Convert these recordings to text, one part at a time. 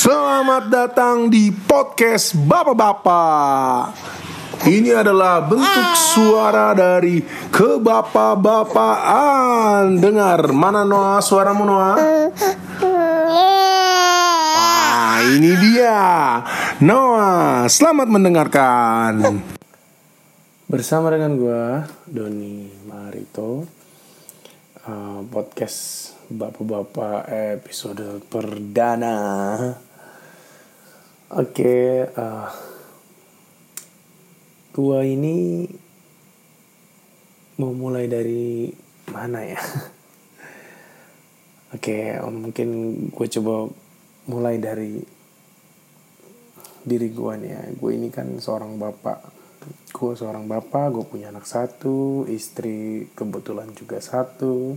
Selamat datang di podcast Bapak-bapak. Ini adalah bentuk suara dari kebapak-bapaan. Dengar mana Noah suaramu Noah? Wah, ini dia. Noah, selamat mendengarkan. Bersama dengan gue Doni Marito uh, Podcast Bapak-Bapak episode perdana Oke uh, Gua ini Mau mulai dari mana ya? Oke mungkin gue coba mulai dari diri gue nih ya. Gue ini kan seorang bapak. Gue seorang bapak gue punya anak satu istri kebetulan juga satu.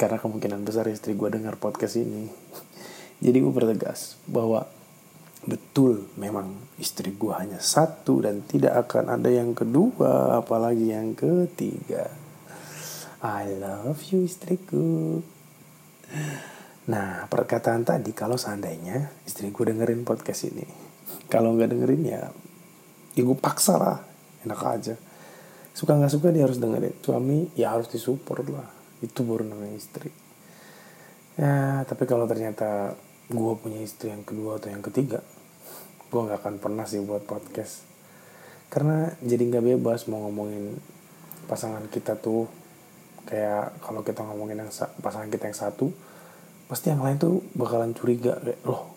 Karena kemungkinan besar istri gue dengar podcast ini. Jadi gue bertegas bahwa betul memang istri gue hanya satu dan tidak akan ada yang kedua apalagi yang ketiga. I love you istriku. Nah perkataan tadi kalau seandainya istri gue dengerin podcast ini kalau nggak dengerin ya ya gue paksa lah enak aja. Suka nggak suka dia harus dengerin suami ya harus disupport lah. Itu baru namanya istri. Ya tapi kalau ternyata gue punya istri yang kedua atau yang ketiga gue nggak akan pernah sih buat podcast. Karena jadi nggak bebas mau ngomongin pasangan kita tuh kayak kalau kita ngomongin yang pasangan kita yang satu pasti yang lain tuh bakalan curiga kayak loh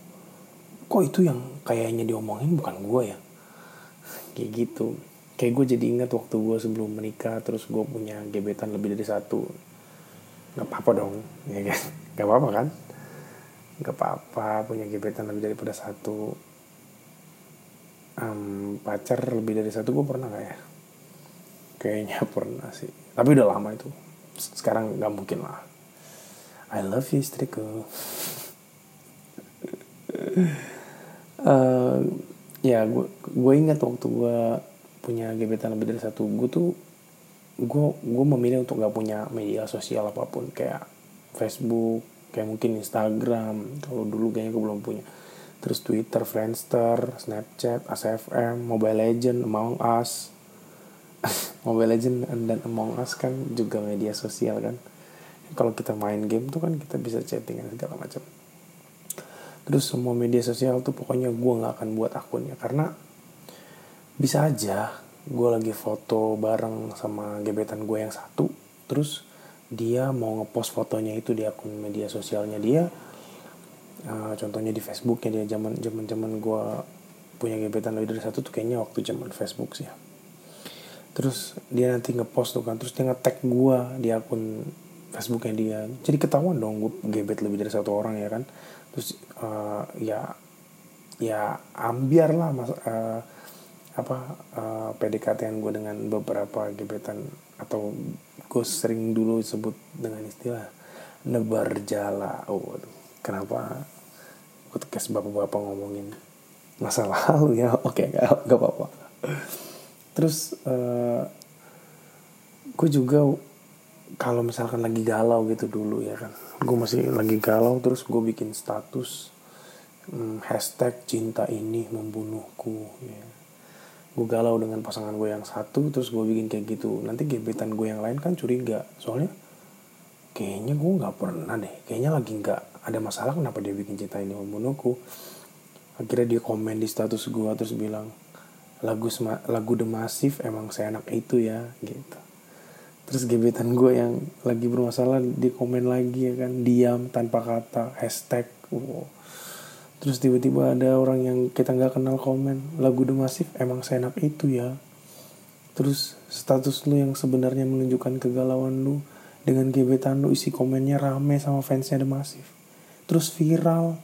kok itu yang kayaknya diomongin bukan gue ya? Kayak gitu. Kayak gue jadi ingat waktu gue sebelum menikah terus gue punya gebetan lebih dari satu. Nggak apa-apa dong ya kan? Nggak apa-apa kan nggak apa-apa punya gebetan lebih daripada satu. Um, pacar lebih dari satu gue pernah nggak ya? Kayaknya pernah sih. Tapi udah lama itu. Sekarang nggak mungkin lah. I love you istriku. Uh, ya gue gue ingat waktu gue punya gebetan lebih dari satu. Gue tuh gue gue memilih untuk gak punya media sosial apa pun. Kayak Facebook kayak mungkin Instagram kalau dulu kayaknya gue belum punya. Terus Twitter, Friendster, Snapchat, ASFM, Mobile Legend, Among Us. Mobile Legend dan Among Us kan juga media sosial kan. Kalau kita main game tuh kan kita bisa chatting dan segala macam. Terus semua media sosial tuh pokoknya gue nggak akan buat akunnya. Karena bisa aja gue lagi foto bareng sama gebetan gue yang satu terus dia mau ngepost fotonya itu di akun media sosialnya dia. Uh, contohnya di Facebooknya dia zaman zaman zaman gue punya gebetan lebih dari satu tuh kayaknya waktu zaman Facebook sih terus dia nanti ngepost tuh kan terus dia nge-tag gue di akun Facebooknya dia. Jadi ketahuan dong gue gebet lebih dari satu orang ya kan. Terus uh, ya ya ambiar lah mas uh, apa uh, PDKT gue dengan beberapa gebetan atau gue sering dulu sebut dengan istilah nebar jala. Oh kenapa podcast bapak-bapak ngomongin masa lalu ya? Oke okay, gak, apa-apa. Terus uh, gue juga kalau misalkan lagi galau gitu dulu ya kan. Gue masih lagi galau terus gue bikin status hmm, hashtag cinta ini membunuhku ya. Gue galau dengan pasangan gue yang satu terus gue bikin kayak gitu. Nanti gebetan gue yang lain kan curiga. Soalnya kayaknya gue nggak pernah deh. Kayaknya lagi nggak ada masalah kenapa dia bikin cinta ini membunuhku akhirnya dia komen di status gue terus bilang lagu lagu The Massive emang seenak itu ya gitu. Terus gebetan gue yang lagi bermasalah di komen lagi ya kan diam tanpa kata hashtag wow. Terus tiba-tiba ada orang yang kita nggak kenal komen lagu The Massive emang seenak itu ya. Terus status lu yang sebenarnya menunjukkan kegalauan lu dengan gebetan lu isi komennya rame sama fansnya The Massive. Terus viral.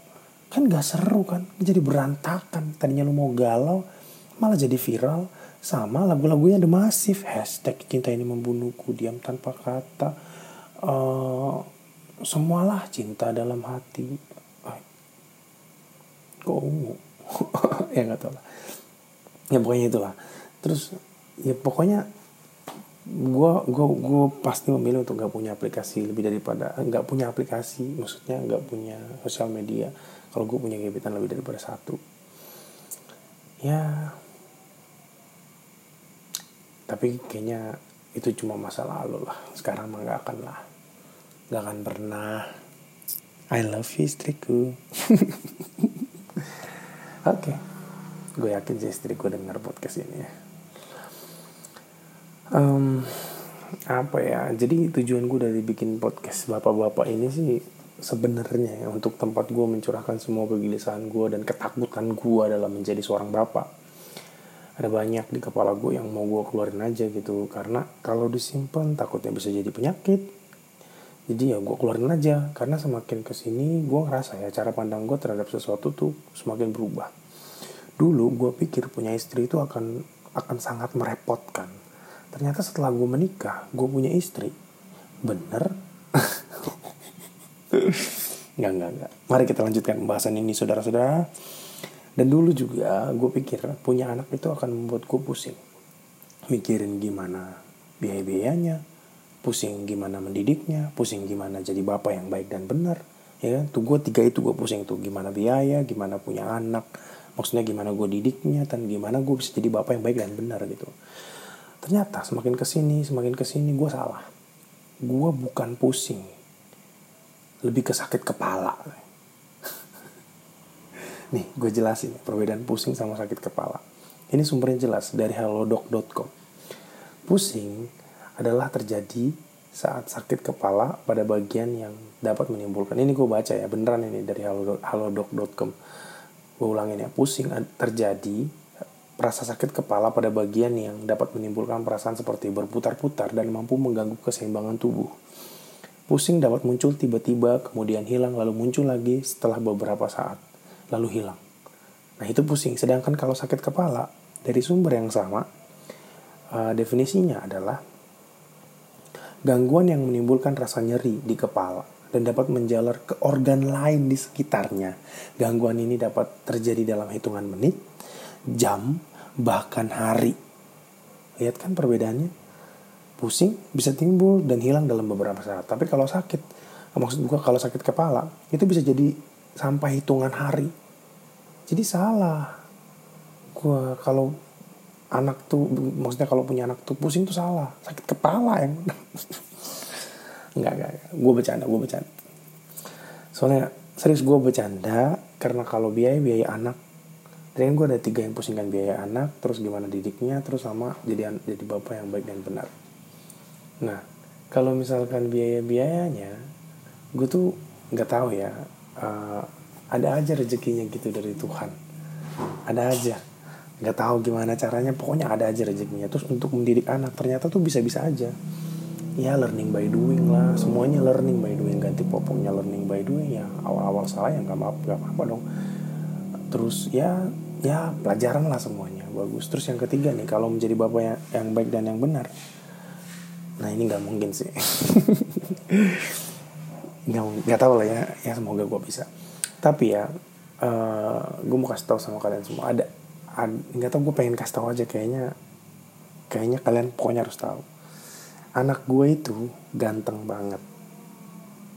Kan gak seru kan? Jadi berantakan. Tadinya lu mau galau malah jadi viral. Sama lagu-lagunya The Massive. Hashtag cinta ini membunuhku diam tanpa kata. Uh, semualah cinta dalam hati kok ungu? Ya nggak tahu lah. Ya pokoknya itulah. Terus ya pokoknya gue gue gue pasti memilih untuk gak punya aplikasi lebih daripada nggak punya aplikasi maksudnya nggak punya sosial media. Kalau gue punya gebetan lebih daripada satu. Ya tapi kayaknya itu cuma masa lalu lah. Sekarang mah nggak akan lah. Nggak akan pernah. I love you istriku oke. Okay. gue yakin sih istriku dengar podcast ini ya. Um, apa ya? Jadi tujuan gue dari bikin podcast bapak-bapak ini sih sebenarnya ya, untuk tempat gue mencurahkan semua kegelisahan gue dan ketakutan gue dalam menjadi seorang bapak. Ada banyak di kepala gue yang mau gue keluarin aja gitu karena kalau disimpan takutnya bisa jadi penyakit jadi ya gue keluarin aja karena semakin ke sini gue ngerasa ya cara pandang gue terhadap sesuatu tuh semakin berubah. Dulu gue pikir punya istri itu akan akan sangat merepotkan. Ternyata setelah gue menikah gue punya istri. Bener? Nggak nggak nggak. Mari kita lanjutkan pembahasan ini saudara-saudara. Dan dulu juga gue pikir punya anak itu akan membuat gue pusing. Mikirin gimana biaya-biayanya pusing gimana mendidiknya pusing gimana jadi bapak yang baik dan benar ya kan? Tuh gue tiga itu gue pusing tuh gimana biaya gimana punya anak maksudnya gimana gue didiknya dan gimana gue bisa jadi bapak yang baik dan benar gitu. Ternyata semakin ke sini semakin ke sini gue salah. Gue bukan pusing lebih ke sakit kepala. Nih gue jelasin perbedaan pusing sama sakit kepala. Ini sumbernya jelas dari halodoc.com pusing adalah terjadi saat sakit kepala pada bagian yang dapat menimbulkan. Ini gue baca ya beneran ini dari halodoc.com gue ulangin ya pusing terjadi rasa sakit kepala pada bagian yang dapat menimbulkan perasaan seperti berputar-putar dan mampu mengganggu keseimbangan tubuh. Pusing dapat muncul tiba-tiba kemudian hilang lalu muncul lagi setelah beberapa saat lalu hilang. Nah itu pusing. Sedangkan kalau sakit kepala dari sumber yang sama uh, definisinya adalah gangguan yang menimbulkan rasa nyeri di kepala dan dapat menjalar ke organ lain di sekitarnya. Gangguan ini dapat terjadi dalam hitungan menit, jam, bahkan hari. Lihat kan perbedaannya? Pusing bisa timbul dan hilang dalam beberapa saat. Tapi kalau sakit, maksud gue kalau sakit kepala, itu bisa jadi sampai hitungan hari. Jadi salah. Gue kalau anak tuh maksudnya kalau punya anak tuh pusing tuh salah. Sakit kepala yang nggak nggak gue bercanda gue bercanda. Soalnya serius gue bercanda karena kalau biaya biaya anak. Dan gue ada tiga yang pusingkan biaya anak terus gimana didiknya terus sama jadi jadi bapak yang baik dan benar. Nah kalau misalkan biaya biayanya gue tuh nggak tahu ya uh, ada aja rezekinya gitu dari Tuhan. Ada aja nggak tahu gimana caranya pokoknya ada aja rezekinya. Terus untuk mendidik anak ternyata tuh bisa-bisa aja. Ya learning by doing lah. Semuanya learning by doing. Ganti popoknya learning by doing ya. Awal-awal salah ya nggak maaf nggak apa-apa dong. Terus ya ya pelajaran lah semuanya. Bagus. Terus yang ketiga nih kalau menjadi bapak yang, yang baik dan yang benar. Nah ini nggak mungkin sih. Nggak nggak tahu lah ya. Ya semoga gue bisa. Tapi ya uh, eh, gue mau kasih tahu sama kalian semua. Ada nggak tau gue pengen kasih tahu aja kayaknya kayaknya kalian pokoknya harus tahu. Anak gue itu ganteng banget.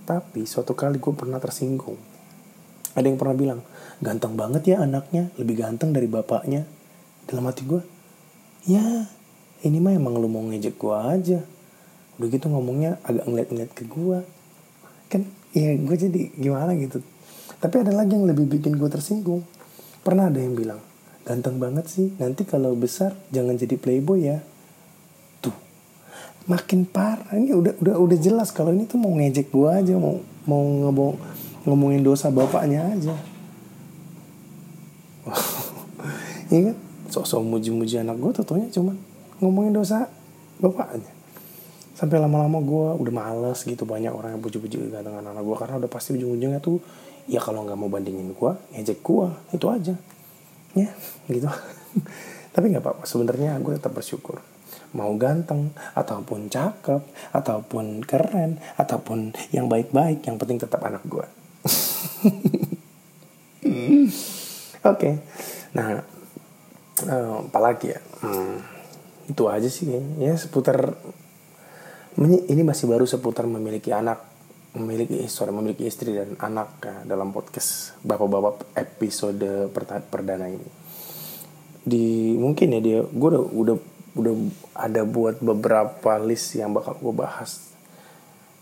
Tapi suatu kali gue pernah tersinggung. Ada yang pernah bilang ganteng banget ya anaknya lebih ganteng dari bapaknya. Dalam hati gue ya ini mah emang lu mau ngejek gue aja. Udah gitu ngomongnya agak ngeliat-ngeliat ke gue kan ya gue jadi gimana gitu. Tapi ada lagi yang lebih bikin gue tersinggung. Pernah ada yang bilang ganteng banget sih. Nanti kalau besar jangan jadi playboy ya. Tuh. Makin parah. Ini udah udah udah jelas kalau ini tuh mau ngejek gua aja mau mau ngomong ngomongin dosa bapaknya aja. Iya kan sok-sok muji-muji anak gue tentunya cuma ngomongin dosa bapaknya. Sampai lama-lama gue udah males gitu banyak orang yang puji-puji ganteng anak gue karena udah pasti ujung-ujungnya tuh ya kalau nggak mau bandingin gue ngejek gue itu aja ya gitu. Tapi nggak apa-apa. Sebenarnya gue tetap bersyukur. Mau ganteng ataupun cakep ataupun keren ataupun yang baik-baik yang penting tetap anak gue oke. Okay. nah um, apalagi ya? Hmm, itu aja sih ya seputar ini masih baru seputar memiliki anak memiliki sorry memiliki istri dan anak ya, dalam podcast bapak-bapak episode perdana ini. Di mungkin ya dia gue udah udah udah ada buat beberapa list yang bakal gue bahas.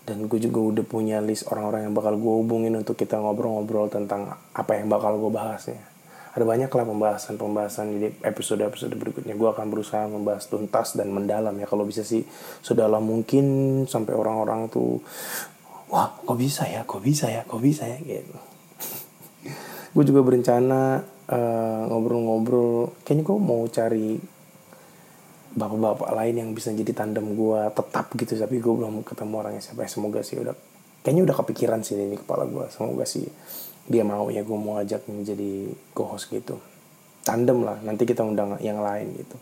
Dan gue juga udah punya list orang-orang yang bakal gue hubungin untuk kita ngobrol-ngobrol tentang apa yang bakal gue bahas ya. Ada banyak lah pembahasan-pembahasan di episode-episode berikutnya. Gue akan berusaha membahas tuntas dan mendalam ya. Kalau bisa sih sudahlah mungkin sampai orang-orang tuh wah kok bisa ya? Kok bisa ya? Kok bisa ya? Gitu. Gue juga berencana eh, ngobrol-ngobrol. Kayaknya gue mau cari bapak-bapak lain yang bisa jadi tandem gue tetap gitu tapi gue belum ketemu orangnya siapa. Ya semoga sih udah kayaknya udah kepikiran sih ini kepala gue semoga sih dia mau ya gue mau ajak menjadi co-host gitu. Tandem lah nanti kita undang yang lain gitu.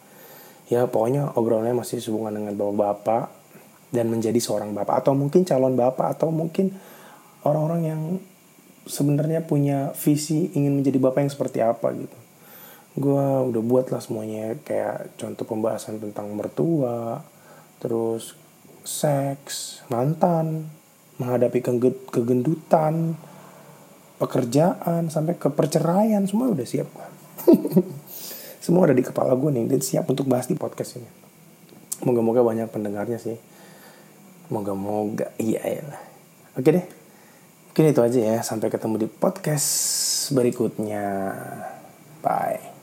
Ya pokoknya obrolannya masih hubungan dengan bapak-bapak dan menjadi seorang bapak atau mungkin calon bapak atau mungkin orang-orang yang sebenarnya punya visi ingin menjadi bapak yang seperti apa gitu. Gue udah buat lah semuanya kayak contoh pembahasan tentang mertua terus seks mantan menghadapi kegendutan pekerjaan sampai ke perceraian semua udah siap semua ada di kepala gue nih dan siap untuk bahas di podcast ini. Moga-moga banyak pendengarnya sih moga-moga. Iya ya oke deh. Mungkin itu aja ya. Sampai ketemu di podcast berikutnya. Bye.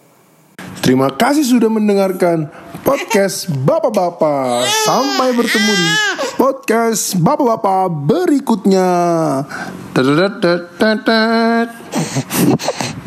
Terima kasih sudah mendengarkan podcast Bapak-Bapak. Sampai bertemu di podcast Bapak-Bapak berikutnya.